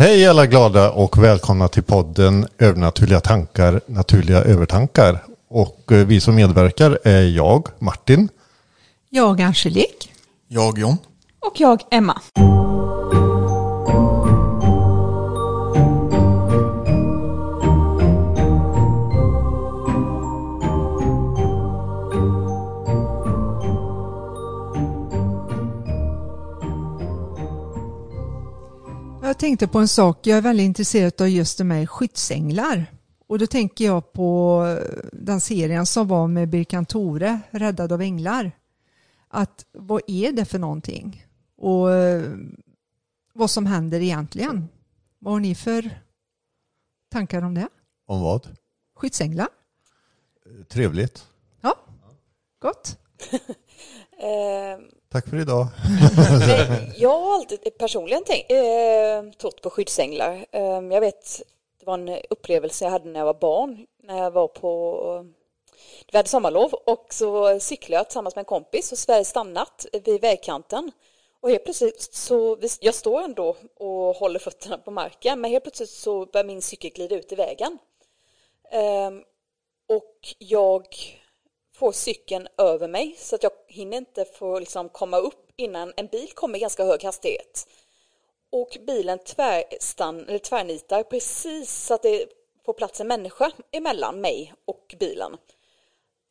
Hej alla glada och välkomna till podden Övernaturliga tankar, naturliga övertankar. Och eh, vi som medverkar är jag, Martin. Jag Angelique. Jag John. Och jag Emma. Tänkte på en sak, jag är väldigt intresserad av just de här skyddsänglar. Och då tänker jag på den serien som var med Birkan Tore, Räddad av änglar. Att vad är det för någonting? Och eh, vad som händer egentligen? Vad har ni för tankar om det? Om vad? Skyddsänglar? Trevligt. Ja, gott. Eh, Tack för idag. jag har alltid personligen tänkt, eh, trott på skyddsänglar. Eh, jag vet, det var en upplevelse jag hade när jag var barn, när jag var på vi hade sommarlov och så cyklade jag tillsammans med en kompis och Sverige stannat vid vägkanten. Och helt plötsligt så, jag står ändå och håller fötterna på marken, men helt plötsligt så börjar min cykel glida ut i vägen. Eh, och jag får cykeln över mig så att jag hinner inte få liksom komma upp innan en bil kommer i ganska hög hastighet. Och bilen tvärstan, eller tvärnitar precis så att det får plats en människa emellan mig och bilen.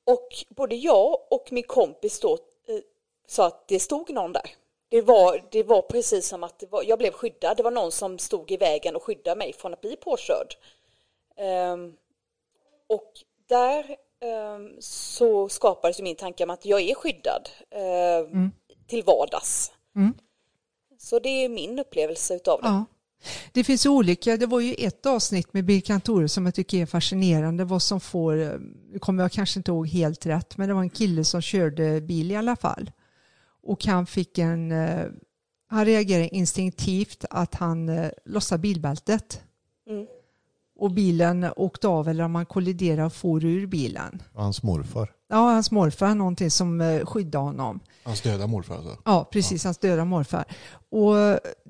Och både jag och min kompis då eh, sa att det stod någon där. Det var, det var precis som att var, jag blev skyddad. Det var någon som stod i vägen och skyddade mig från att bli påkörd. Um, och där så skapades min tanke om att jag är skyddad um, mm. till vardags. Mm. Så det är min upplevelse utav det. Ja. Det finns olika, det var ju ett avsnitt med Birkan Tore som jag tycker är fascinerande vad som får, nu kommer jag kanske inte ihåg helt rätt, men det var en kille som körde bil i alla fall. Och han fick en, eh, han reagerade instinktivt att han eh, lossade bilbältet. Mm. Och bilen åkte av eller om han kolliderade och for ur bilen. Hans morfar. Ja, hans morfar, någonting som eh, skyddade honom. Hans döda morfar alltså? Ja, precis, ja. hans döda morfar. Och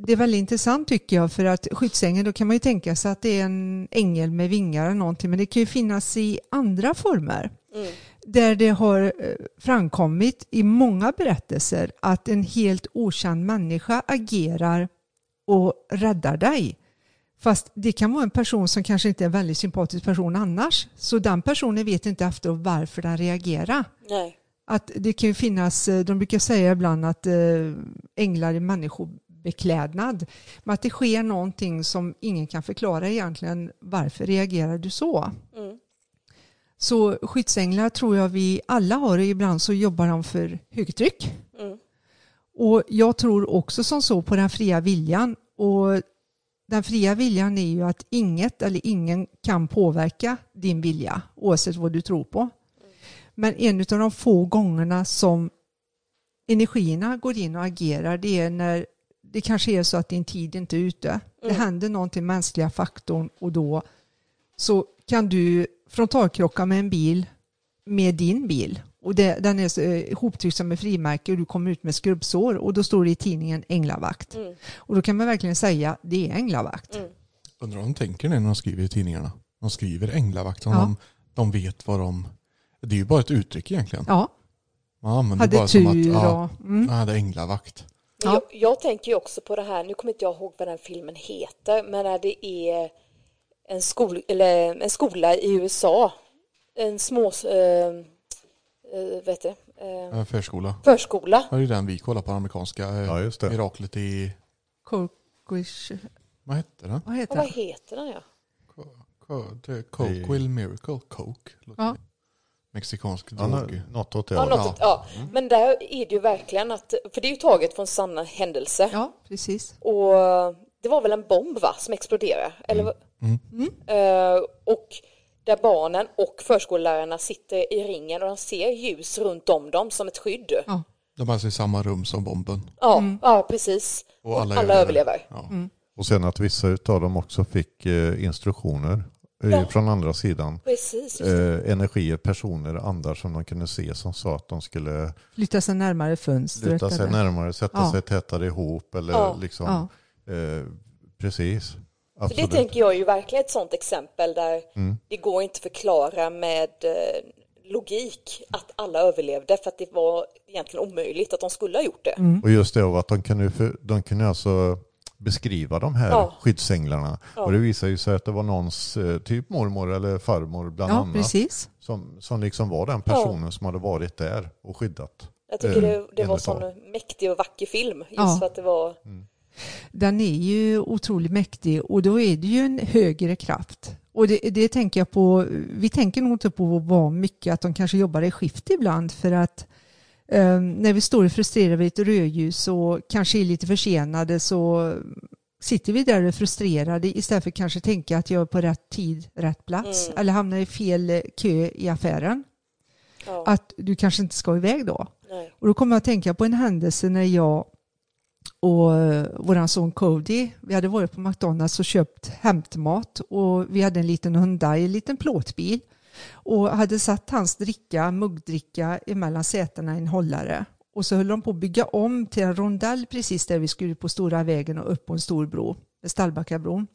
det är väldigt intressant tycker jag för att skyddsängeln, då kan man ju tänka sig att det är en ängel med vingar eller någonting, men det kan ju finnas i andra former. Mm. Där det har eh, framkommit i många berättelser att en helt okänd människa agerar och räddar dig. Fast det kan vara en person som kanske inte är en väldigt sympatisk person annars. Så den personen vet inte efter varför den reagerar. Nej. Att det kan ju finnas, eh, de brukar säga ibland att eh, änglar är människobeklädnad. Men att det sker någonting som ingen kan förklara egentligen. Varför reagerar du så? Mm. Så skyddsänglar tror jag vi alla har ibland så jobbar de för högtryck. Mm. Och jag tror också som så på den fria viljan. Och den fria viljan är ju att inget eller ingen kan påverka din vilja oavsett vad du tror på. Men en av de få gångerna som energierna går in och agerar det är när det kanske är så att din tid inte är ute. Mm. Det händer någonting mänskliga faktorn och då så kan du frontalkrocka med en bil med din bil och det, den är eh, ihoptryckt som ett frimärke och du kommer ut med skrubbsår och då står det i tidningen änglavakt. Mm. Och då kan man verkligen säga det är änglavakt. Mm. Undrar vad de tänker när de skriver i tidningarna. De skriver änglavakt som ja. de, de vet vad de... Det är ju bara ett uttryck egentligen. Ja. Ja, men hade det är bara tur som att, ja, och... Mm. Ja, det är änglavakt. Ja. Jag, jag, tänker ju också på det här, nu kommer inte jag ihåg vad den filmen heter, men när det är en, skol, eller en skola i USA, en små... Eh, eh, vet du, eh, förskola. Förskola. Det är ju den vi kollar på, amerikanska eh, ja, just det. miraklet i... Coquish. Vad hette den? Vad heter, vad heter den ja? Coke Miracle. Coke. Ja. Mexikansk drog. något åt det ja, något, ja. Mm. Men där är det ju verkligen att, för det är ju taget från sanna händelser. Ja, precis. Och det var väl en bomb va, som exploderade? Eller, mm. Mm. Uh, och där barnen och förskollärarna sitter i ringen och de ser ljus runt om dem som ett skydd. Ja. De är alltså i samma rum som bomben. Ja, mm. ja precis. Och alla, och alla överlever. Ja. Mm. Och sen att vissa av dem också fick eh, instruktioner eh, ja. från andra sidan. Precis, eh, energier, personer, andar som de kunde se som sa att de skulle flytta sig närmare fönstret. Flytta sig eller? närmare, sätta ja. sig tätare ihop eller liksom. Eh, precis. För det tänker jag är ju verkligen ett sånt exempel där mm. det går inte förklara med eh, logik att alla överlevde för att det var egentligen omöjligt att de skulle ha gjort det. Mm. Och just det att de kunde, de kunde alltså beskriva de här ja. skyddsänglarna. Ja. Och det visade ju sig att det var någons eh, typ mormor eller farmor bland ja, annat. Precis. Som, som liksom var den personen ja. som hade varit där och skyddat. Jag tycker det, det var en sån mäktig och vacker film. Just för att det var... Mm. Den är ju otroligt mäktig och då är det ju en högre kraft. Och det, det tänker jag på, vi tänker nog inte på vad mycket att de kanske jobbar i skift ibland för att um, när vi står frustrerade vid ett rödljus och kanske är lite försenade så sitter vi där och är frustrerade istället för att kanske tänka att jag är på rätt tid, rätt plats mm. eller hamnar i fel kö i affären. Ja. Att du kanske inte ska iväg då. Nej. Och då kommer jag att tänka på en händelse när jag och eh, våran vår son Cody, vi hade varit på McDonalds och köpt hämtmat och vi hade en liten Hyundai, en liten plåtbil och hade satt hans dricka, muggdricka emellan sätena i en hållare. Och så höll de på att bygga om till en rondell precis där vi skulle på stora vägen och upp på en stor bro, Stallbackabron.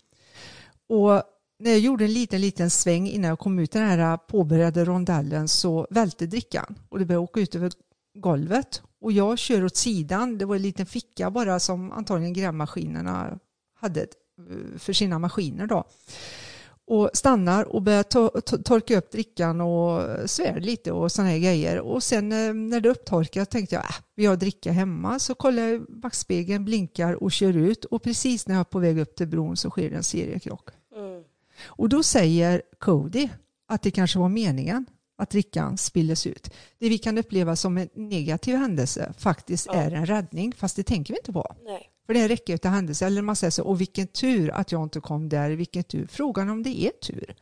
Och när jag gjorde en liten, liten sväng innan jag kom ut i den här påbörjade rondellen så välte drickan och det började åka ut över golvet och jag kör åt sidan. Det var en liten ficka bara som antagligen grävmaskinerna hade eh, för sina maskiner då. Och stannar och börjar to to torka upp drickan och svär lite och sådana här grejer. Och sen eh, när det upptorkat tänkte jag, äh, vi har dricka hemma. Så kollar jag backspegeln, blinkar och kör ut. Och precis när jag är på väg upp till bron så sker det en seriekrock. Mm. Och då säger Cody att det kanske var meningen att drickan spilles ut. Det vi kan uppleva som en negativ händelse faktiskt ja. är en räddning, fast det tänker vi inte på. Nej. För det är en räcka av händelser. Eller man säger så, och vilken tur att jag inte kom där, vilken tur. Frågan om det är tur.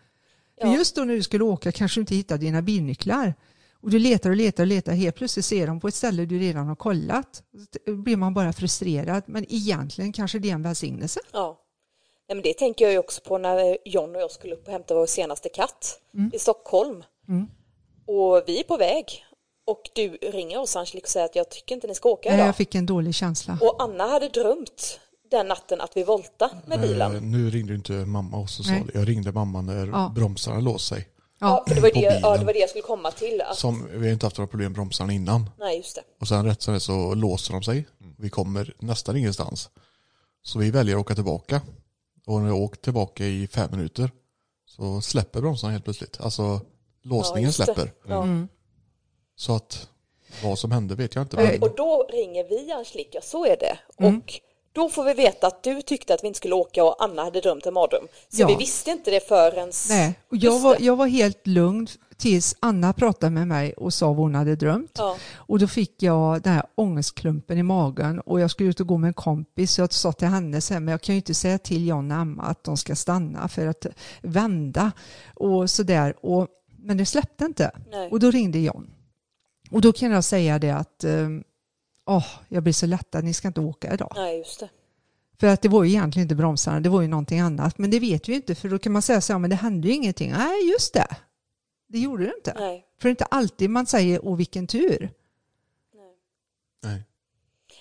Ja. För just då när du skulle åka kanske du inte hittar dina bilnycklar. Och du letar och letar och letar, helt plötsligt ser de på ett ställe du redan har kollat. Då blir man bara frustrerad, men egentligen kanske det är en välsignelse. Ja. Nej, men det tänker jag också på när John och jag skulle upp och hämta vår senaste katt mm. i Stockholm. Mm. Och vi är på väg. Och du ringer oss Angelique och säger att jag tycker inte ni ska åka idag. Jag fick en dålig känsla. Och Anna hade drömt den natten att vi volta med bilen. Eh, nu ringde inte mamma oss och sa det. Jag ringde mamma när ja. bromsarna låste sig. Ja, för det var det, ja, det var det jag skulle komma till. Att... Som, vi har inte haft några problem med bromsarna innan. Nej, just det. Och sen rätt som det så låser de sig. Vi kommer nästan ingenstans. Så vi väljer att åka tillbaka. Och när jag åkt tillbaka i fem minuter så släpper bromsarna helt plötsligt. Alltså låsningen ja, släpper. Mm. Så att vad som hände vet jag inte. Men... Och då ringer vi Angelica, så är det. Mm. Och då får vi veta att du tyckte att vi inte skulle åka och Anna hade drömt en mardröm. Så ja. vi visste inte det förrän... Nej, och jag var, jag var helt lugn tills Anna pratade med mig och sa vad hon hade drömt. Ja. Och då fick jag den här ångestklumpen i magen och jag skulle ut och gå med en kompis så jag sa till henne så här, men jag kan ju inte säga till John och Emma att de ska stanna för att vända och sådär. Men det släppte inte. Nej. Och då ringde John. Och då kan jag säga det att oh, jag blir så lättad, ni ska inte åka idag. Nej, just det. För att det var ju egentligen inte bromsarna, det var ju någonting annat. Men det vet vi ju inte, för då kan man säga så här, men det hände ju ingenting. Nej, just det. Det gjorde det inte. Nej. För det är inte alltid man säger, åh vilken tur. Nej. Nej.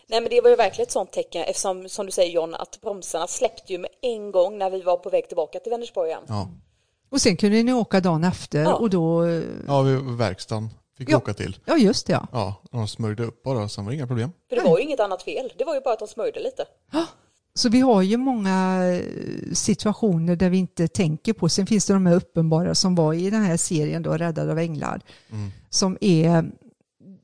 Nej men det var ju verkligen ett sånt tecken eftersom som du säger John att bromsarna släppte ju med en gång när vi var på väg tillbaka till Vänersborg igen. Ja. Och sen kunde ni åka dagen efter ja. och då... Ja, vi verkstaden fick ja. åka till. Ja, just det. Ja, ja de smörjde upp bara, sen var det inga problem. För det var ju inget annat fel, det var ju bara att de smörjde lite. Så vi har ju många eh, situationer där vi inte tänker på. Sen finns det de här uppenbara som var i den här serien då, Räddad av änglar. Mm. Som är,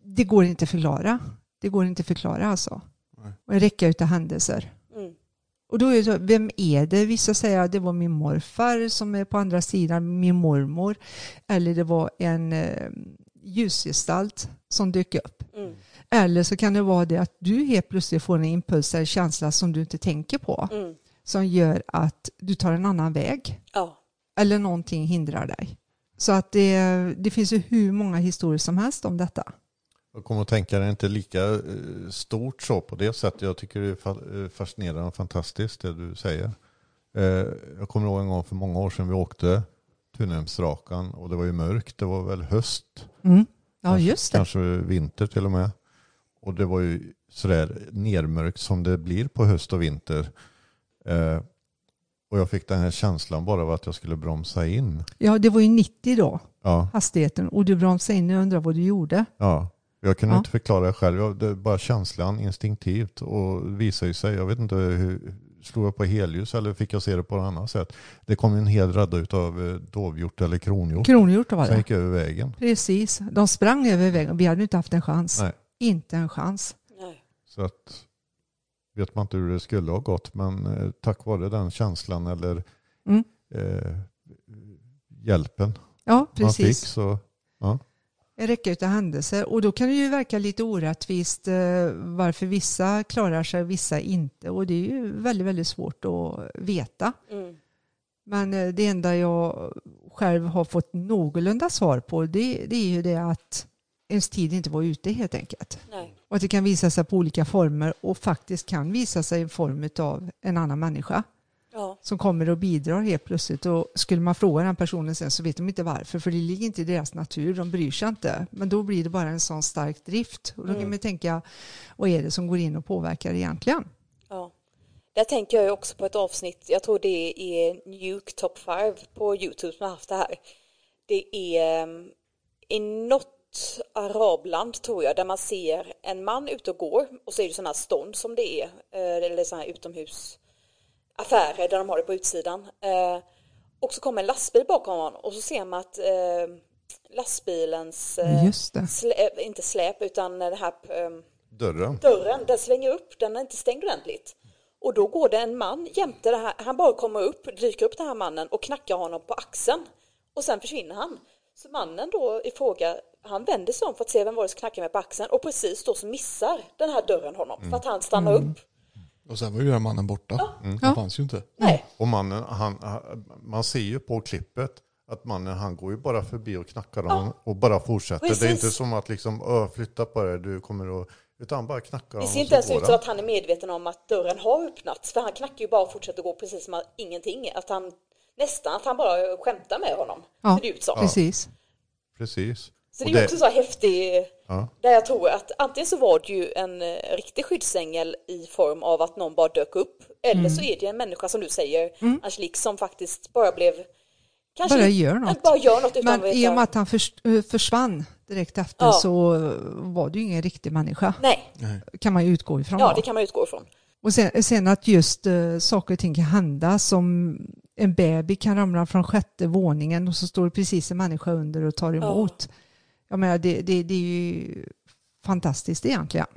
det går inte att förklara. Det går inte att förklara alltså. Nej. Och en räcka utav händelser. Och då är det så, vem är det? Vissa säger att det var min morfar som är på andra sidan, min mormor. Eller det var en eh, ljusgestalt som dök upp. Mm. Eller så kan det vara det att du helt plötsligt får en impuls eller känsla som du inte tänker på. Mm. Som gör att du tar en annan väg. Ja. Eller någonting hindrar dig. Så att det, det finns ju hur många historier som helst om detta. Jag kommer att tänka det är inte lika eh, stort så på det sättet. Jag tycker det är eh, fascinerande och fantastiskt det du säger. Eh, jag kommer ihåg en gång för många år sedan vi åkte Tunhemsrakan och det var ju mörkt. Det var väl höst. Mm. Ja, just det. Kanske vinter till och med. Och det var ju sådär nermörkt som det blir på höst och vinter. Och jag fick den här känslan bara av att jag skulle bromsa in. Ja, det var ju 90 då, Ja, hastigheten. Och du bromsade in och undrade vad du gjorde. ja. Jag kunde Ja. inte förklara det själv. Jag, det är bara känslan instinktivt och ju sig. Jag vet inte hur, slog jag på helljus eller fick jag se det på ett annat sätt. Det kom ju en hel radda av dovhjort eller kronhjort. Kronhjort var Som det. gick över vägen. Precis. De sprang över vägen. Vi hade inte haft en chans. Nej. Inte en chans. Nej. Så att vet man inte hur det skulle ha gått. Men eh, tack vare den känslan eller Mm. eh, hjälpen Ja, man fick precis. så ja. En räcka utav händelser. Och då kan det ju verka lite orättvist eh, varför vissa klarar sig och vissa inte. Och det är ju väldigt, väldigt svårt att veta. Mm. Men eh, det enda jag själv har fått någorlunda svar på det, det är ju det att ens tid inte var ute helt enkelt. Nej. Och att det kan visa sig på olika former och faktiskt kan visa sig i form av en annan människa Ja. som kommer och bidrar helt plötsligt. Och skulle man fråga den personen sen så vet de inte varför, för det ligger inte i deras natur, de bryr sig inte. Men då blir det bara en sån stark drift. Och då kan Mm. man tänka, vad är det som går in och påverkar egentligen? Ja. Där tänker jag också på ett avsnitt, jag tror det är Nuke Top 5 på Youtube som har haft det här. Det är um, i något arabland tror jag, där man ser en man ute och går och så är det sådana här stånd som det är, eh, eller sådana här utomhusaffärer där de har det på utsidan. Eh, Och så kommer en lastbil bakom honom och så ser man att eh, lastbilens, eh, Just det. slä, inte släp utan den här eh, Dörren. dörren, den svänger upp, den är inte stängd ordentligt. Och då går det en man jämte det här, han bara kommer upp, dyker upp den här mannen och knackar honom på axeln. Och sen försvinner han. Så mannen då i fråga, han vänder sig om för att se vem var det som knackade mig på axeln och precis då så missar den här dörren honom för att han stannar upp. Och sen var ju den mannen borta. Han fanns ju inte. Nej, Och mannen, han, man ser ju på klippet att mannen han går ju bara förbi och knackar honom och bara fortsätter. Det är Precis. inte som att liksom, "Ö, flytta på dig, du kommer att... Utan han bara knackar det ser och inte ens ut som att han är medveten om att dörren har öppnats för han knackar ju bara och fortsätter gå precis som att ingenting. Att han nästan att han bara skämtar med honom. Ja, ser det ut som. Precis. Precis. Så det är ju också så här häftig, Ja. där jag tror att antingen så var det ju en eh, riktig skyddsängel i form av att någon bara dök upp, eller Mm. så är det en människa som du säger, Angelique, som faktiskt bara blev, kanske Bara gör något. Bara gör något utan Men i och med att han förs- eh, försvann direkt efter Ja. så var det ju ingen riktig människa. Nej, kan man ju utgå ifrån. ja då. det kan man utgå ifrån. Och sen, sen att just uh, saker och ting kan hända som en baby kan ramla från sjätte våningen och så står det precis en människa under och tar emot. Jag menar, det, det, det är ju fantastiskt egentligen.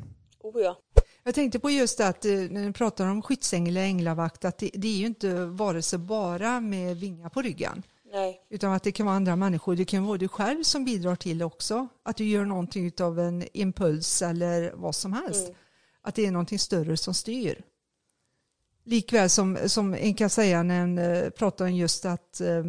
Oh ja. Jag tänkte på just det att eh, när ni pratar om skyddsängel eller änglavakt att det, det är ju inte vare sig bara med vingar på ryggen Nej, utan att det kan vara andra människor. Det kan vara du själv som bidrar till också. Att du gör någonting av en impuls eller vad som helst. Mm. Att det är någonting större som styr. Likväl som, som en kan säga när en eh, pratar om just att eh,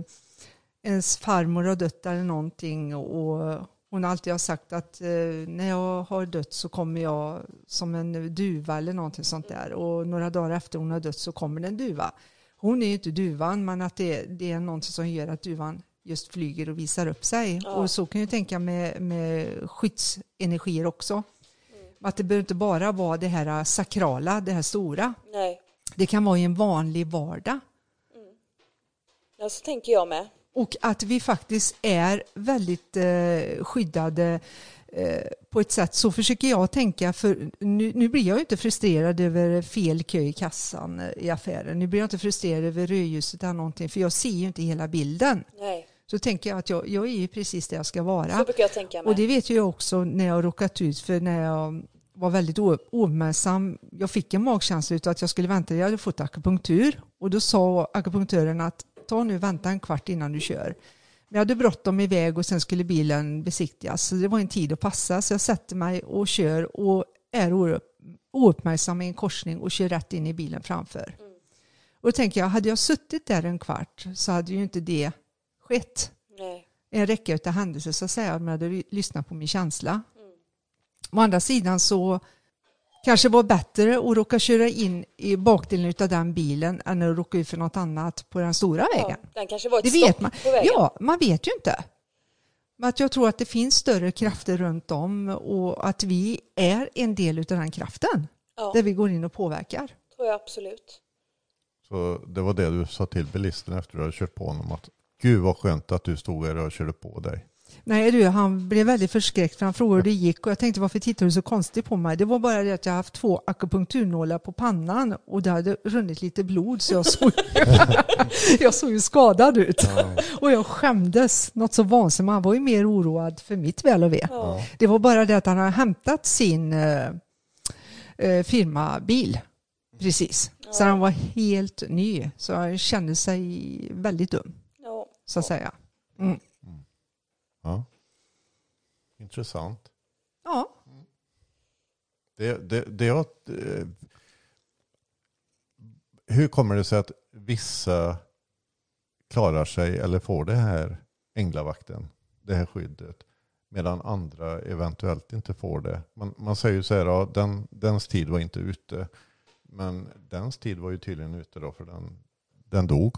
ens farmor har dött eller någonting och hon alltid har sagt att eh, när jag har dött så kommer jag som en duva eller någonting sånt där och några dagar efter hon har dött så kommer det en duva. Hon är ju inte duvan men att det, det är någonting som gör att duvan just flyger och visar upp sig. Ja. Och så kan jag tänka med, med skyddsenergier också. Att det behöver inte bara vara det här sakrala, det här stora. nej. Det kan vara i en vanlig vardag. Ja, så tänker jag med. Och att vi faktiskt är väldigt eh, skyddade eh, på ett sätt. Så försöker jag tänka, för nu, nu blir jag inte frustrerad över fel kö i kassan eh, i affären. Nu blir jag inte frustrerad över rödljuset eller någonting, för jag ser ju inte hela bilden. Nej, Så tänker jag att jag, jag är ju precis där jag ska vara. så brukar jag tänka med. Och det vet jag också när jag råkat ut för när jag var väldigt ouppmärksam. Jag fick en magkänsla av att jag skulle vänta, jag hade fått akupunktur och då sa akupunktören att ta nu vänta en kvart innan du kör. Men jag hade bråttom iväg och sen skulle bilen besiktigas så det var en tid att passa så jag sätter mig och kör och är oupp- ouppmärksam i en korsning och kör rätt in i bilen framför. Och då tänker jag, hade jag suttit där en kvart så hade ju inte det skett Nej, en räcka av händelser så att säga om jag hade lyssnat på min känsla. Å andra sidan så kanske det var bättre att råka köra in i bakdelen av den bilen än att råka ut för något annat på den stora ja, vägen. den kanske var ett Det stopp vet man. på vägen. Ja, man vet ju inte. Men att jag tror att det finns större krafter runt om och att vi är en del av den kraften Ja, där vi går in och påverkar. tror jag absolut. Så det var det du sa till bilisten efter att du hade kört på honom. Att Gud vad skönt att du stod här och körde på dig. Nej du, han blev väldigt förskräckt för han frågade hur det gick och jag tänkte varför tittar du så konstigt på mig? Det var bara det att jag haft två akupunkturnålar på pannan och det hade runnit lite blod så jag såg, jag såg ju skadad ut. Och jag skämdes något så vansinnigt. Han var ju mer oroad för mitt väl och ve. Ja. Det var bara det att han hade hämtat sin eh, eh, firmabil precis. Så Ja. han var helt ny. Så han kände sig väldigt dum Ja. så att säga. Mm. Ja. Intressant. Ja, Det, det, det jag, eh, hur kommer det sig att vissa klarar sig eller får det här änglavakten, det här skyddet, medan andra eventuellt inte får det? Man, man säger ju så här, ja, den, dens tid var inte ute, men dens tid var ju tydligen ute då för den, den dog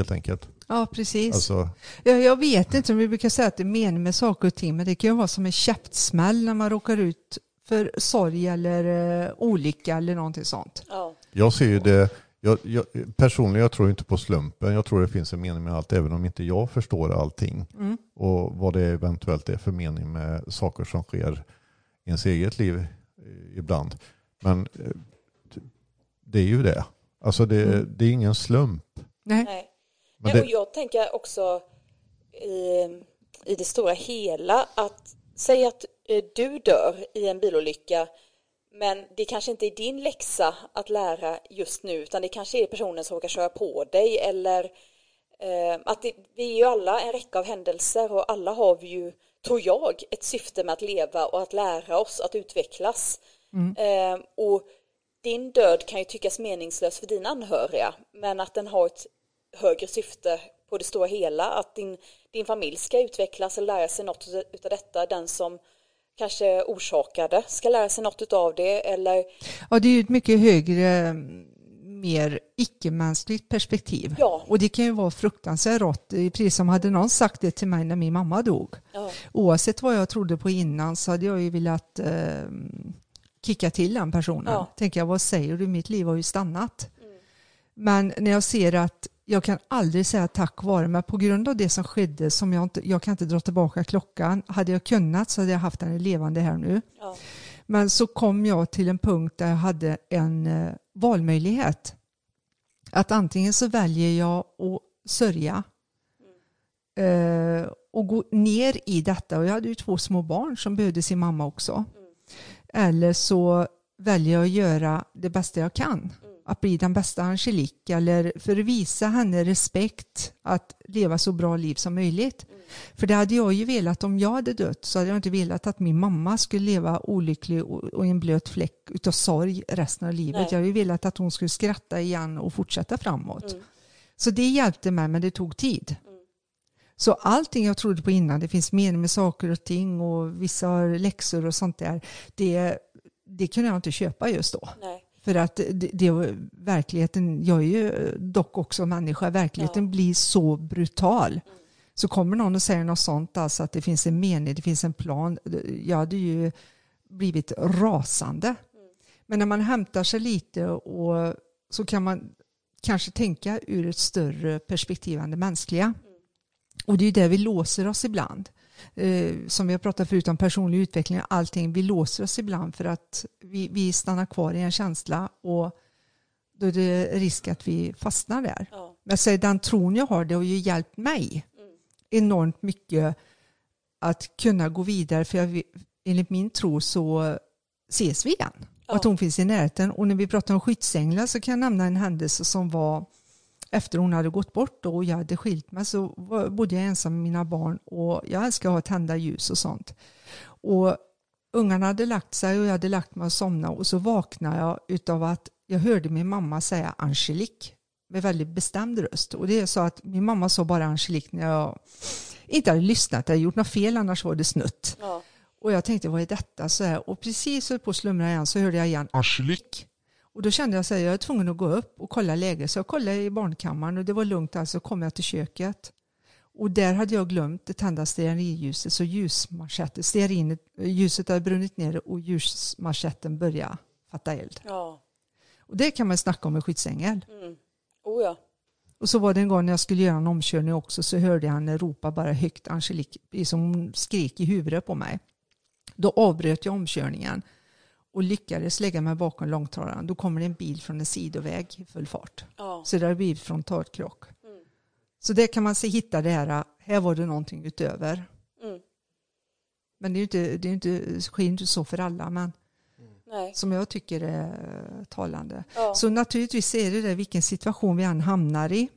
helt enkelt. ja precis. Alltså, Jag, jag vet inte om vi brukar säga att det är meningen med saker och ting, men det kan ju vara som en käftsmäll när man råkar ut för sorg eller eh, olycka eller någonting sånt. Ja. Jag ser ju det, jag, jag, personligen jag tror inte på slumpen. Jag tror det finns en mening med allt, även om inte jag förstår allting. Mm. Och vad det eventuellt är för mening med saker som sker i ens eget liv eh, ibland. Men eh, det är ju det. Alltså det, Mm. det är ingen slump. Nej. Men det, och jag tänker också i, i det stora hela att säga att eh, du dör i en bilolycka men det kanske inte är din läxa att lära just nu utan det kanske är personen som råkar köra på dig eller eh, att det, vi är ju alla en räcka av händelser och alla har vi ju, tror jag, ett syfte med att leva och att lära oss att utvecklas. Eh, och din död kan ju tyckas meningslös för dina anhöriga men att den har ett högre syfte på det stora hela, att din, din familj ska utvecklas och lära sig något utav detta, den som kanske orsakade ska lära sig något av det eller Ja, det är ju ett mycket högre, mm, mer icke-mänskligt perspektiv. Ja. Och det kan ju vara fruktansvärt rått. Precis som hade någon sagt det till mig när min mamma dog. ja, Oavsett vad jag trodde på innan så hade jag ju velat eh, kicka till den personen. Ja. Tänker jag, vad säger du? Mitt liv har ju stannat. Men när jag ser att jag kan aldrig säga tack vare, men på grund av det som skedde, som jag, inte, jag kan inte dra tillbaka klockan. Hade jag kunnat så hade jag haft den levande här nu. ja, Men så kom jag till en punkt där jag hade en eh, valmöjlighet. Att antingen så väljer jag att sörja eh, och gå ner i detta. Och jag hade ju två små barn som behövde sin mamma också. Eller så väljer jag att göra det bästa jag kan. Att bli den bästa Angelique eller för att visa henne respekt att leva så bra liv som möjligt. För det hade jag ju velat om jag hade dött så hade jag inte velat att min mamma skulle leva olycklig och i en blöt fläck utav sorg resten av livet. Nej. Jag hade ju velat att hon skulle skratta igen och fortsätta framåt. Mm. Så det hjälpte mig men det tog tid. Så allting jag trodde på innan, det finns mening med saker och ting och vissa har läxor och sånt där, det, det kunde jag inte köpa just då. nej, För att det, det verkligheten, jag är ju dock också människa, verkligheten blir så brutal. Så kommer någon och säger något sånt, alltså att det finns en mening, det finns en plan, jag hade ju blivit rasande. Men när man hämtar sig lite och så kan man kanske tänka ur ett större perspektiv än det mänskliga. Och det är ju där vi låser oss ibland. Eh, som vi har pratat förut om personlig utveckling och allting. Vi låser oss ibland för att vi, vi stannar kvar i en känsla och då är det risk att vi fastnar där. ja, Men säger, den tron jag har, det har ju hjälpt mig enormt mycket att kunna gå vidare. För jag, enligt min tro så ses vi igen. Och att Ja. hon finns i närheten. Och när vi pratar om skyddsänglar så kan jag nämna en händelse som var efter hon hade gått bort då och jag hade skilt mig så bodde jag ensam med mina barn och jag älskar att ha tända ljus och sånt. Och ungarna hade lagt sig och jag hade lagt mig och somnat och så vaknade jag utav att jag hörde min mamma säga Angelique med väldigt bestämd röst. Och det är så att min mamma sa bara Angelique när jag inte hade lyssnat, jag hade gjort något fel annars var det snutt. ja, Och jag tänkte vad är detta? Så här, och precis så på att slumra igen så hörde jag igen Angelique. Och då kände jag att jag är tvungen att gå upp och kolla läget. Så jag kollade i barnkammaren och det var lugnt alltså kom jag till köket. Och där hade jag glömt det tända stearinljuset så ljusmanschetten, stearinet, ljuset hade brunnit ner och ljusmanschetten började fatta eld. ja. Och det kan man snacka om en skyddsängel. Mm. Oh ja. Och så var det en gång när jag skulle göra en omkörning också så hörde jag henne ropa bara högt Angelique, som skrek i huvudet på mig. Då avbröt jag omkörningen och lyckades lägga mig bakom långtradaren. Då kommer det en bil från en sidoväg i full fart. ja. Så det har blivit frontalkrock. Mm. Så där kan man se, hitta det här, här var det någonting utöver. Mm. Men det är ju inte, det är inte, sker inte så för alla, men Nej. som jag tycker är talande. Ja. Så naturligtvis är det det, vilken situation vi än hamnar i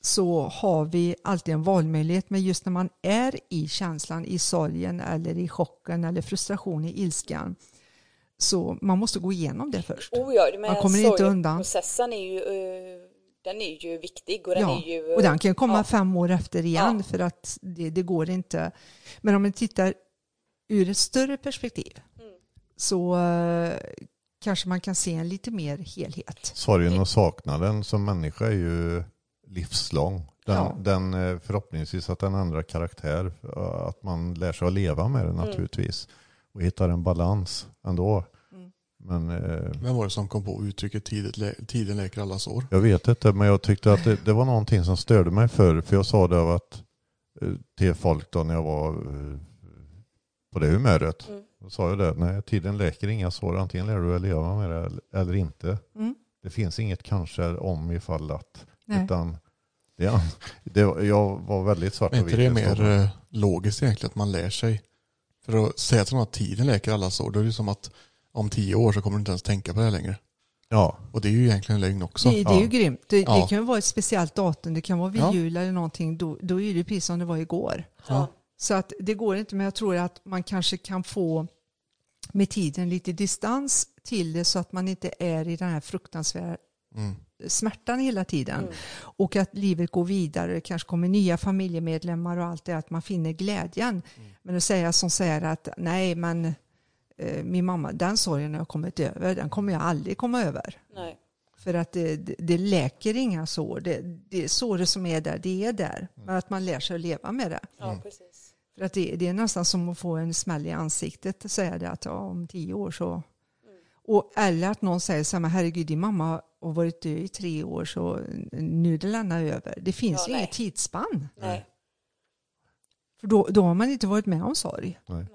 så har vi alltid en valmöjlighet. Men just när man är i känslan, i sorgen eller i chocken eller frustration, i ilskan. Så man måste gå igenom det först. Oh ja, men Man kommer inte undan. Processen är ju, eh, den är ju viktig och den Ja, är ju... och den kan komma ja. fem år efter igen Ja. för att det, det går inte. Men om man tittar ur ett större perspektiv Mm. så eh, kanske man kan se en lite mer helhet. Sorgen och saknaden som människa är ju livslång. Den, Ja. den eh, förhoppningsvis att den ändrar karaktär. Att man lär sig att leva med det Mm. Och hittar en balans ändå. Mm. Men eh, Vem var det som kom på uttrycket tidigt tiden läker alla sår? jag vet inte, men jag tyckte att det, det var någonting som störde mig förr. För jag sa det av att, eh, till folk då när jag var eh, på det humöret. Mm. Då sa jag det, nej tiden läker inga sår. Antingen lär du leva med det eller- inte. Mm. Det finns inget kanske om ifall att. Nej. Utan det, det, jag var väldigt svart Är och inte det vit i mer eh, logiskt egentligen att man lär sig? För att säga till någon att tiden läker alla sår, då är det som att om tio år så kommer du inte ens tänka på det här längre. Ja, Och det är ju egentligen en lögn också. Det, det är ju Ja. grymt. Det, det Ja. kan ju vara ett speciellt datum, det kan vara vid Ja. jul eller någonting. Då, då är det precis som det var igår. Ja. Så att det går inte, men jag tror att man kanske kan få med tiden lite distans till det så att man inte är i den här fruktansvärda Mm. Smärtan hela tiden. Mm. Och att livet går vidare, det kanske kommer nya familjemedlemmar och allt det, att man finner glädjen. Men att säga som säger att nej, men eh, min mamma, den sorgen har jag kommit över, den kommer jag aldrig komma över. Nej. För att det, det, det läker inga sår. Det, det såret som är där, det är där. Men att man lär sig att leva med det. Ja, precis. För att det, det är nästan som att få en smäll i ansiktet och säga det att ja, om tio år så... Och, eller att någon säger så här, herregud din mamma har varit död i tre år så nu är det lämna över. Det finns Ja, ju nej. inget tidsspann. Nej. För då, då har man inte varit med om sorg. Nej.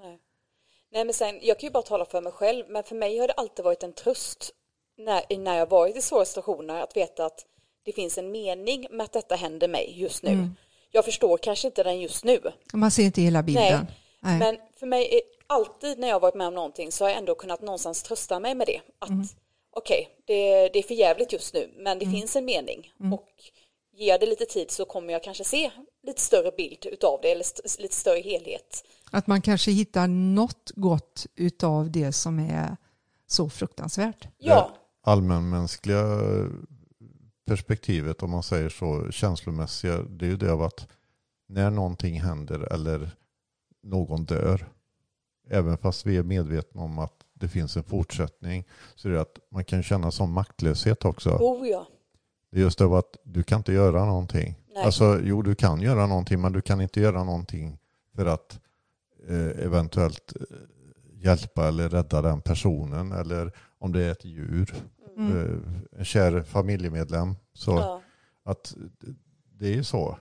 Nej, men sen, jag kan ju bara tala för mig själv, men för mig har det alltid varit en tröst när, när jag varit i svåra situationer att veta att det finns en mening med att detta händer mig just nu. Mm. Jag förstår kanske inte den just nu, Man ser inte hela bilden. Nej. men för mig alltid när jag varit med om någonting så har jag ändå kunnat någonstans trösta mig med det. Att Mm. okej, det, det är för jävligt just nu, men det finns en mening. Mm. Och ger jag det lite tid så kommer jag kanske se lite större bild utav det, eller st- lite större helhet. Att man kanske hittar något gott utav det som är så fruktansvärt. Ja, allmänmänskliga perspektivet om man säger så, känslomässiga, det är ju det av att när någonting händer eller någon dör, även fast vi är medvetna om att det finns en fortsättning, så är det att man kan känna som maktlöshet också. oh ja. Det är just det att du kan inte göra någonting. Nej. Alltså jo, du kan göra någonting, men du kan inte göra någonting för att eh, eventuellt eh, hjälpa eller rädda den personen. Eller om det är ett djur, Mm. eh, en kär familjemedlem. Så Ja. att det är ju så.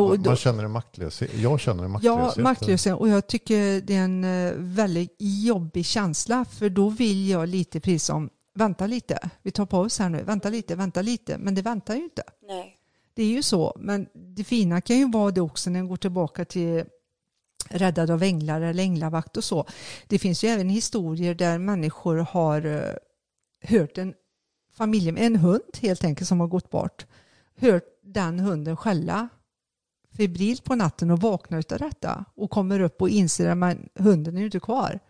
Man, då- man känner en maktlöshet. Jag känner en Ja, maktlöshet. maktlöshet. Och jag tycker det är en eh, väldigt jobbig känsla. För då vill jag lite precis som, vänta lite, vi tar paus här nu, vänta lite, vänta lite. Men det väntar ju inte. Nej. Det är ju så. Men det fina kan ju vara det också när jag går tillbaka till räddad av änglar eller änglavakt och så. Det finns ju även historier där människor har eh, hört en familj, en hund helt enkelt som har gått bort, hört den hunden skälla febrilt på natten och vaknar utav detta och kommer upp och inser att man, hunden är ju inte kvar.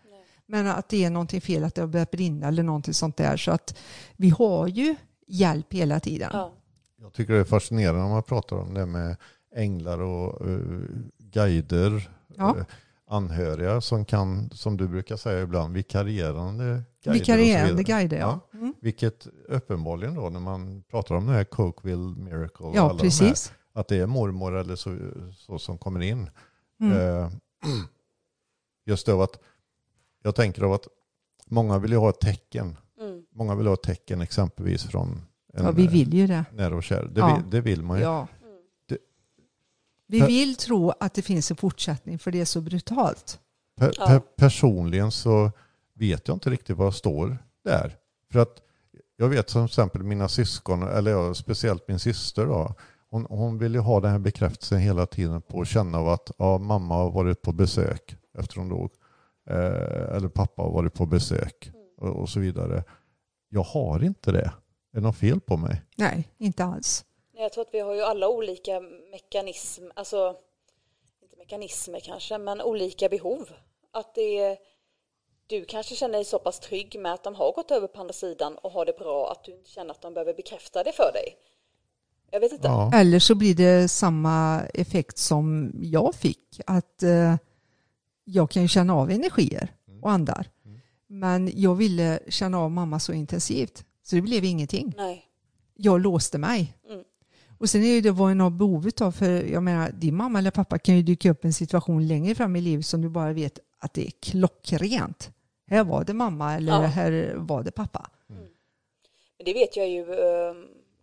Men att det är någonting fel, att det har börjat brinna eller någonting sånt där. Så att vi har ju hjälp hela tiden. Ja. Jag tycker det är fascinerande när man pratar om det med änglar och uh, guider, Ja. eh, anhöriga som kan, som du brukar säga ibland, vikarierande guider. Vikarierande guider, ja. Mm. Vilket uppenbarligen då när man pratar om det här Cokeville Miracle, Ja, alla de här, precis. Att det är mormor eller så, så som kommer in. Mm. Eh, just det av att jag tänker av att många vill ju ha ett tecken. Mm. Många vill ha ett tecken exempelvis från en Ja, vi vill ju det. nära och kär. Det, Ja. vill, det vill man ju. Ja. Det- Vi vill tro att det finns en fortsättning för det är så brutalt. Per, per, personligen så vet jag inte riktigt vad jag står där. För att jag vet som exempel mina syskon, eller ja, speciellt min syster då. Hon, hon vill ju ha den här bekräftelsen hela tiden på att känna av att ja, mamma har varit på besök efter hon dog. Eh, eller pappa har varit på besök och, och så vidare. Jag har inte det. Är det något fel på mig? Nej, inte alls. Nej, Jag tror att vi har ju alla olika mekanism, alltså inte mekanismer kanske, men olika behov. Att det är, du kanske känner dig så pass trygg med att de har gått över på andra sidan och har det bra att du inte känner att de behöver bekräfta det för dig. Jag vet inte. Ja. Eller så blir det samma effekt som jag fick. Att eh, jag kan ju känna av energier och andar. Men jag ville känna av mamma så intensivt. Så det blev ingenting. Nej. Jag låste mig. Mm. Och sen är ju det vad en har behov av. För jag menar, din mamma eller pappa kan ju dyka upp i en situation längre fram i livet som du bara vet att det är klockrent. Här var det mamma eller Ja. här var det pappa. Men det vet jag ju eh,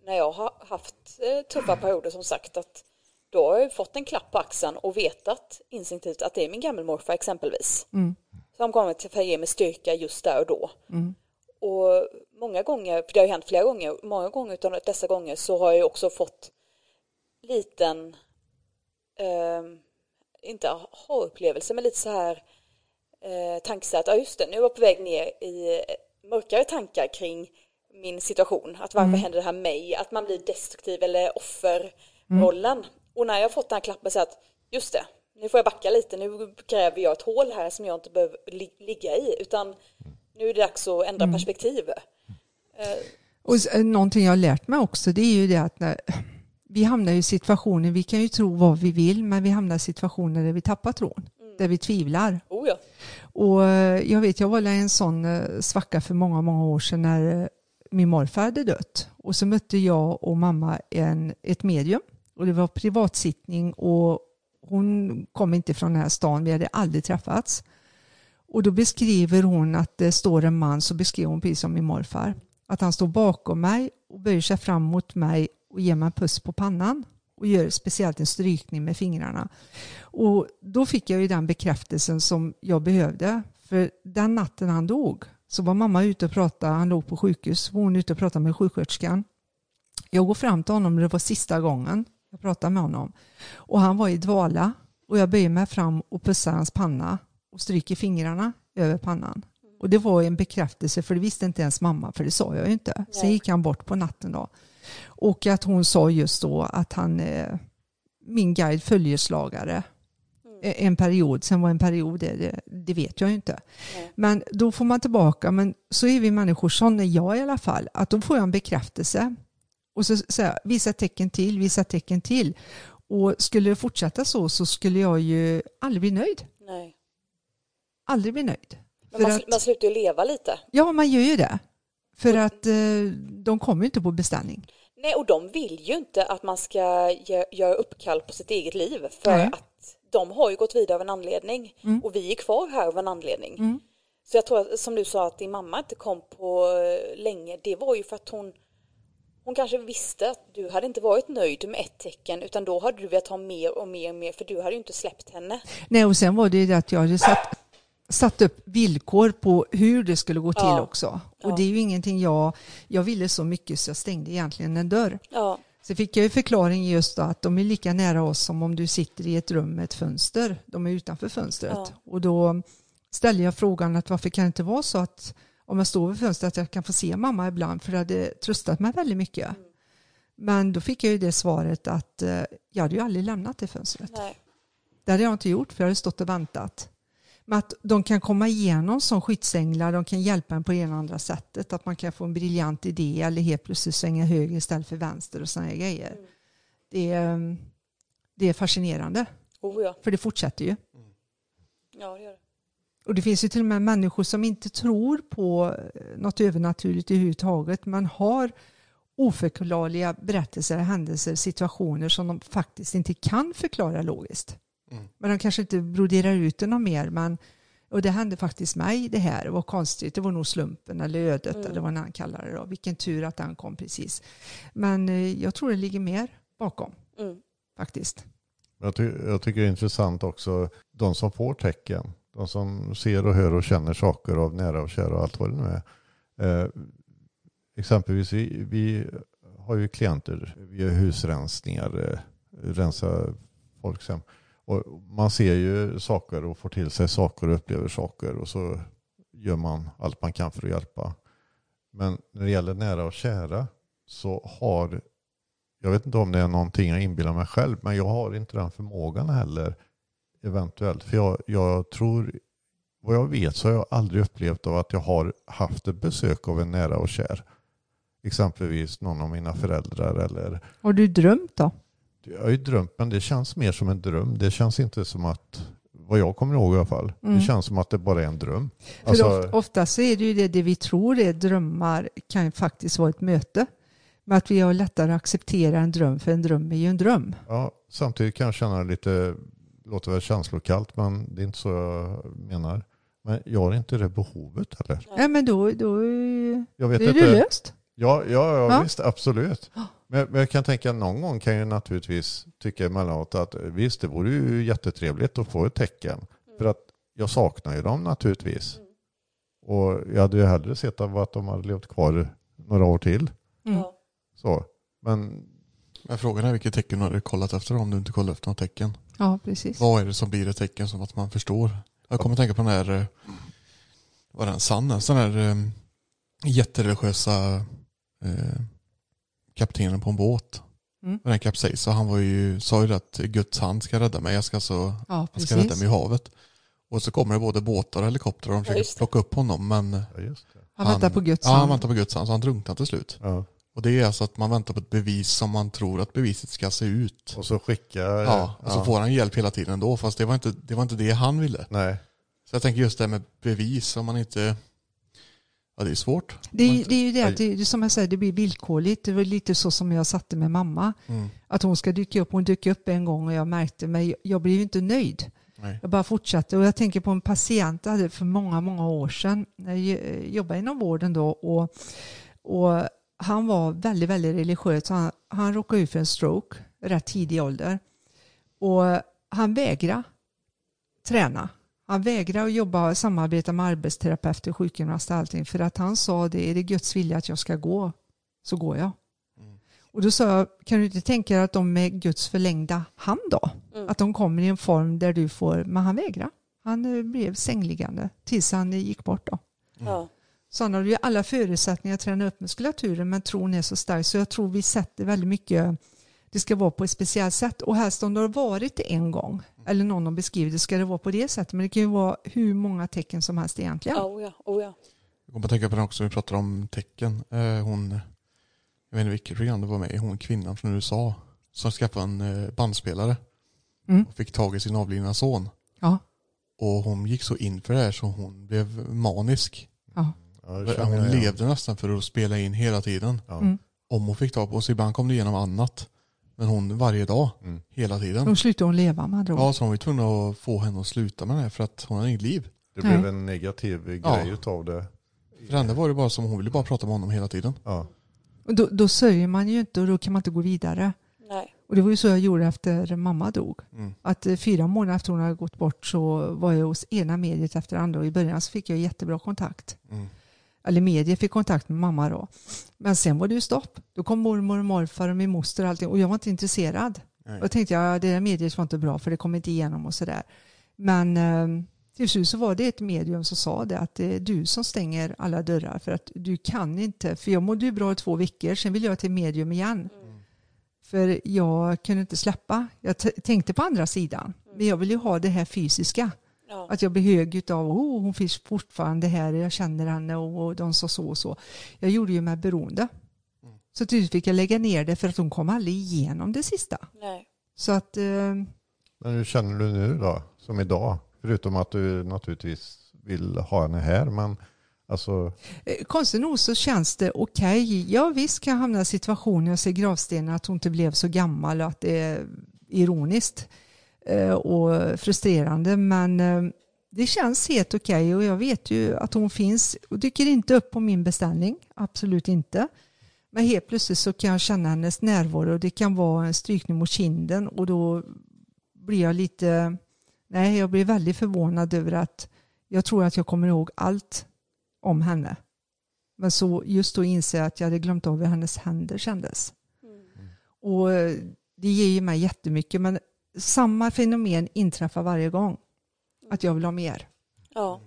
när jag har haft eh, tuffa perioder som sagt att då har jag fått en klapp på axeln och vetat instinktivt att det är min gammelmorfar exempelvis. Mm. Som kommer till att ge mig styrka just där och då. Mm. Och många gånger, för det har ju hänt flera gånger, många gånger utav dessa gånger så har jag också fått liten, eh, inte aha-upplevelse, men lite så här eh, tanke så att, ja just det, nu är jag på väg ner i mörkare tankar kring min situation. Att varför händer det här mig? Att man blir destruktiv eller offerrollen. Och när jag fått den här klappen så att, just det, nu får jag backa lite, nu gräver jag ett hål här som jag inte behöver li- ligga i, utan nu är det dags att ändra perspektiv. Eh, Och eh, någonting jag har lärt mig också det är ju det att när vi hamnar i situationer, vi kan ju tro vad vi vill men vi hamnar i situationer där vi tappar tron, där vi tvivlar. oh ja. Och eh, jag vet, jag var i en sån svacka för många, många år sedan när min morfar hade dött. Och så mötte jag och mamma en, ett medium och det var privatsittning och hon kom inte från den här stan, vi hade aldrig träffats. Och då beskriver hon att det står en man, så beskriver hon precis som min morfar, att han står bakom mig och böjer sig fram mot mig och ger mig en puss på pannan och gör speciellt en strykning med fingrarna. Och då fick jag ju den bekräftelsen som jag behövde. För den natten han dog så var mamma ute och pratade, han låg på sjukhus, hon ute och pratade med sjuksköterskan. Jag går fram till honom, det var sista gången jag pratade med honom. Och han var i dvala och jag böjer mig fram och pussar hans panna och stryker fingrarna över pannan. Och det var en bekräftelse för det visste inte ens mamma för det sa jag ju inte. Sen gick han bort på natten då. Och att hon sa just då att han, eh, min guide följeslagare, en period, sen var en period det, det, det vet jag ju inte. Nej. Men då får man tillbaka, men så är vi människor, sån är jag i alla fall, att då får jag en bekräftelse. Och så säger jag, vissa tecken till, vissa tecken till. Och skulle det fortsätta så så skulle jag ju aldrig bli nöjd. Nej. Aldrig bli nöjd. Men man, att, man slutar ju leva lite. ja, man gör ju det. För att eh, de kommer ju inte på beställning. Nej, och de vill ju inte att man ska gö- göra uppkall på sitt eget liv. För Nej. att de har ju gått vidare av en anledning. Mm. Och vi är kvar här av en anledning. Mm. Så jag tror som du sa, att din mamma inte kom på eh, länge. Det var ju för att hon hon kanske visste att du hade inte varit nöjd med ett tecken utan då hade du velat ha mer och mer och mer för du hade ju inte släppt henne. Nej, och sen var det ju det att jag hade satt, satt upp villkor på hur det skulle gå till Ja. också. Och Ja. det är ju ingenting jag, jag ville så mycket så jag stängde egentligen en dörr. Ja, Så fick jag ju förklaring just då att de är lika nära oss som om du sitter i ett rum med ett fönster. De är utanför fönstret. Ja. Och då ställde jag frågan att varför kan det inte vara så att om jag står vid fönstret att jag kan få se mamma ibland för det hade tröstat mig väldigt mycket. Mm. Men då fick jag ju det svaret att eh, jag hade ju aldrig lämnat det fönstret. nej. Det hade jag inte gjort för jag hade stått och väntat. Att de kan komma igenom som skyddsänglar, de kan hjälpa en på det ena och andra sättet. Att man kan få en briljant idé eller helt plötsligt svänga höger istället för vänster och sådana grejer. Mm. Det, är, det är fascinerande, Oh ja. för det fortsätter ju. Ja, det gör det. Och det finns ju till och med människor som inte tror på eh, något övernaturligt överhuvudtaget men har oförklarliga berättelser, händelser, situationer som de faktiskt inte kan förklara logiskt. Mm. Men de kanske inte broderar ut det något mer men Och det hände faktiskt mig det här. Det var konstigt. Det var nog slumpen eller ödet Mm. eller vad han kallar det. Då. Vilken tur att den kom precis. Men eh, jag tror det ligger mer bakom Mm. faktiskt. Jag, ty jag tycker det är intressant också, de som får tecken, de som ser och hör och känner saker av nära och kära och allt vad det nu är. Eh, exempelvis vi, vi har ju klienter, vi gör husrensningar, eh, rensa folks hem. Och man ser ju saker och får till sig saker och upplever saker och så gör man allt man kan för att hjälpa. Men när det gäller nära och kära så har jag vet inte om det är någonting jag inbillar mig själv, men jag har inte den förmågan heller eventuellt. För jag, jag tror, vad jag vet så har jag aldrig upplevt av att jag har haft ett besök av en nära och kär. Exempelvis någon av mina föräldrar eller Har du drömt då? Jag har ju drömt men det känns mer som en dröm. Det känns inte som att, vad jag kommer ihåg i alla fall, Mm. det känns som att det bara är en dröm. För Alltså, of, ofta så är det ju det, det vi tror är drömmar kan ju faktiskt vara ett möte. Men att vi har lättare att acceptera en dröm, för en dröm är ju en dröm. ja, samtidigt kan jag känna lite, låter väl känslokallt men det är inte så jag menar. Men jag har inte det behovet heller. Ja, men då, då Jag vet är inte. det löst. Ja, ja, ja, Ja. visst, absolut. Men, men jag kan tänka någon gång kan jag naturligtvis tycka emellanåt att visst, det vore ju jättetrevligt att få ett tecken. För att jag saknar ju dem naturligtvis. Och jag hade ju hellre sett av att de hade levt kvar några år till. Mm. Så. Men Men frågan är vilket tecken du hade kollat efter om du inte kollat efter något tecken. Ja, precis. Vad är det som blir ett tecken som att man förstår? Jag kommer att tänka på den här, eh, vad är den, Sanna, sån här eh, jättereligiösa eh, kaptenen på en båt. Mm. Den kapsejsade, han var ju, sa ju att Guds hand ska rädda mig, jag ska alltså, Ja, han ska rädda mig i havet. Och så kommer det både båtar och helikoptrar och de Ja, försöker det. plocka upp honom men ja, just det. Han väntar på Guds Ja, han hand. väntar på Guds hand så han drunknar till slut. Ja. Och det är alltså att man väntar på ett bevis som man tror att beviset ska se ut. Och så skicka... Ja, och så får han hjälp hela tiden ändå fast det var inte det, var inte det han ville. Nej. Så jag tänker just det här med bevis om man inte... Ja det är svårt. Det, är- det är ju det att det, som jag säger, det blir villkorligt. Det var lite så som jag satte med mamma. Mm. Att hon ska dyka upp. Hon dök upp en gång och jag märkte, men jag blev ju inte nöjd. Nej. Jag bara fortsatte och jag tänker på en patient jag hade för många, många år sedan. när Jag jobbade inom vården då och, och han var väldigt, väldigt religiös. Han, han råkade ut för en stroke rätt tidig ålder. Och han vägrade träna. Han vägrade att jobba och samarbeta med arbetsterapeuter, sjukgymnast och allting för att han sa det, är det Guds vilja att jag ska gå så går jag. Och då sa jag, kan du inte tänka dig att de är Guds förlängda hand då? Mm. Att de kommer i en form där du får, men han vägrade. Han eh, blev sängliggande tills han eh, gick bort då. Ja. Så han hade ju alla förutsättningar att träna upp muskulaturen men tron är så stark så jag tror vi sätter väldigt mycket, det ska vara på ett speciellt sätt och helst om det har varit det en gång eller någon har beskrivit det ska det vara på det sättet men det kan ju vara hur många tecken som helst egentligen. Oh, ja. Oh, ja. Jag kommer att tänka på den också, vi pratar om tecken. Eh, hon, jag vet inte vilket program det var med hon kvinnan från USA som skaffade en eh, bandspelare Mm. och fick tag i sin avlidna son. Ja. Och hon gick så in för det här så hon blev manisk. Ja. Ja, det Hon levde nästan för att spela in hela tiden. Ja. Mm. Om hon fick tag på, så ibland kom det igenom annat. Men hon varje dag, Mm. hela tiden. Då slutade hon leva med andra ord. Ja, så hon var ju tvungen att få henne att sluta med det här för att hon hade inget liv. Det Nej. blev en negativ Ja. grej utav det. För henne var det bara som hon ville bara prata med honom hela tiden. Ja. Och då, då sörjer man ju inte och då kan man inte gå vidare. Nej. Och det var ju så jag gjorde efter mamma dog. Mm. Att eh, fyra månader efter hon hade gått bort så var jag hos ena mediet efter andra och i början så fick jag jättebra kontakt. Mm. Eller mediet fick kontakt med mamma då. Men sen var det ju stopp. Då kom mormor och morfar och min moster och allting och jag var inte intresserad. Nej. Och jag tänkte ja, det där mediet var inte bra för det kom inte igenom och sådär. Men eh, till slut så var det ett medium som sa det att det är du som stänger alla dörrar för att du kan inte, för jag mådde ju bra i två veckor, sen vill jag till medium igen. För jag kunde inte släppa. Jag tänkte på andra sidan. Men jag vill ju ha det här fysiska. Ja. Att jag blir hög utav, oh, hon finns fortfarande här, jag känner henne och de sa så och så. Jag gjorde ju mig beroende. Så till slut fick jag lägga ner det för att hon kom aldrig igenom det sista. Nej. Så att, eh, Men hur känner du nu då, som idag? Förutom att du naturligtvis vill ha henne här, men alltså, eh, konstigt nog så känns det okej. Ja visst kan jag hamna i situationer, jag ser gravstenen, att hon inte blev så gammal och att det är ironiskt och frustrerande. Men eh, det känns helt okej och jag vet ju att hon finns och dyker inte upp på min beställning, absolut inte. Men helt plötsligt så kan jag känna hennes närvaro och det kan vara en strykning mot kinden och då blir jag lite, nej jag blir väldigt förvånad över att jag tror att jag kommer ihåg allt om henne. Men så just då inser jag att jag hade glömt av hur hennes händer kändes. Och det ger ju mig jättemycket men samma fenomen inträffar varje gång. Att jag vill ha mer. Ja.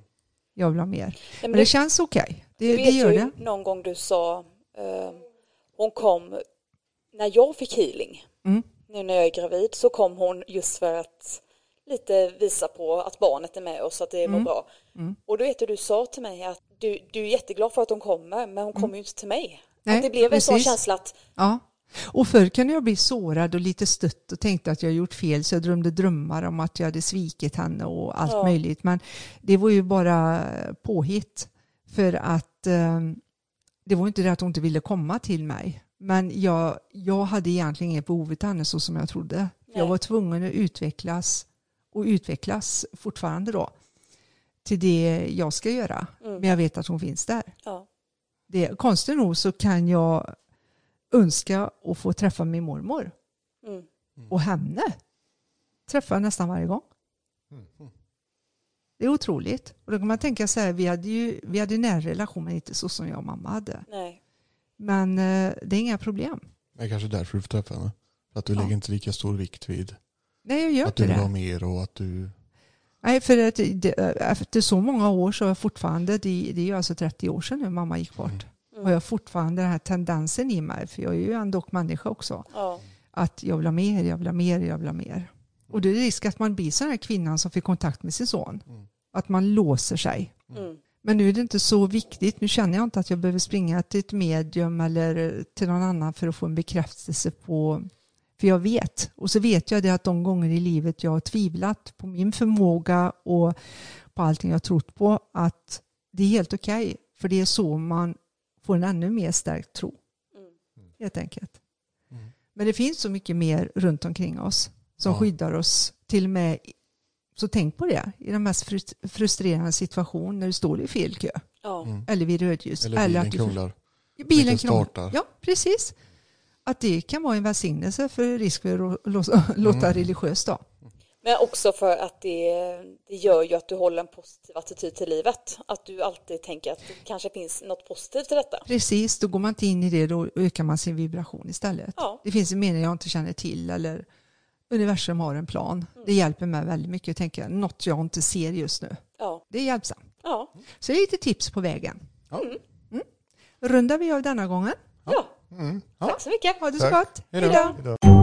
Jag vill ha mer. Men men det det, känns okej. Det, du det vet gör det. någon gång du sa, eh, hon kom, när jag fick healing, Mm. nu när jag är gravid, så kom hon just för att lite visa på att barnet är med oss, att det mår Mm. bra. Och då vet du, du sa till mig att du, du är jätteglad för att hon kommer, men hon kommer ju inte till mig. Mm. Nej, att det blev en sån känsla att, Ja. Och förr kunde jag bli sårad och lite stött och tänkte att jag gjort fel så jag drömde drömmar om att jag hade svikit henne och allt Ja. möjligt. Men det var ju bara påhitt. För att eh, det var inte det att hon inte ville komma till mig. Men jag, jag hade egentligen inget behov av henne så som jag trodde. Jag Nej. var tvungen att utvecklas och utvecklas fortfarande då till det jag ska göra. Mm. Men jag vet att hon finns där ja, det, konstigt nog så kan jag önska att få träffa min mormor mm, och henne träffar jag nästan varje gång. Det är otroligt. Och då kan man tänka så här, vi hade ju vi hade en nära relation men inte så som jag och mamma hade. nej, Men eh, det är inga problem. Det är kanske därför du får träffa henne. För att du Ja. lägger inte lika stor vikt vid Nej, jag gör att du vill ha mer och att du... Nej, för att det, efter så många år så har jag fortfarande, det, det är ju alltså 30 år sedan nu mamma gick bort, Mm. Har jag fortfarande den här tendensen i mig, för jag är ju ändå människa också. ja, att jag vill ha mer, jag vill ha mer, jag vill ha mer. Och det är risk att man blir sån här kvinnan som fick kontakt med sin son. Mm. Att man låser sig. mm, Men nu är det inte så viktigt. Nu känner jag inte att jag behöver springa till ett medium eller till någon annan för att få en bekräftelse på för jag vet. Och så vet jag det att de gånger i livet jag har tvivlat på min förmåga och på allting jag trott på att det är helt okej. för det är så man får en ännu mer stärkt tro. mm. Helt enkelt. Mm. Men det finns så mycket mer runt omkring oss som Ja. skyddar oss. Till och med, så tänk på det, i den mest frust- frustrerande situation när du står i fel kö. ja, Mm. Eller vid rödljus. Eller bilen att du krånglar. bilen krånglar. Ja, precis. Att det kan vara en välsignelse för risk för att låta, Mm. religiöst då. Men också för att det, det gör ju att du håller en positiv attityd till livet. Att du alltid tänker att det kanske finns något positivt i detta. Precis, då går man inte in i det, då ökar man sin vibration istället. Ja. Det finns en mening jag inte känner till eller universum har en plan. Det hjälper mig väldigt mycket att tänka något jag inte ser just nu. Ja, Det är hjälpsamt. ja, Så det är lite tips på vägen. Ja. Mm. Rundar vi av denna gången. ja. Mm. Tack så mycket. Ha det så gott. Hej då.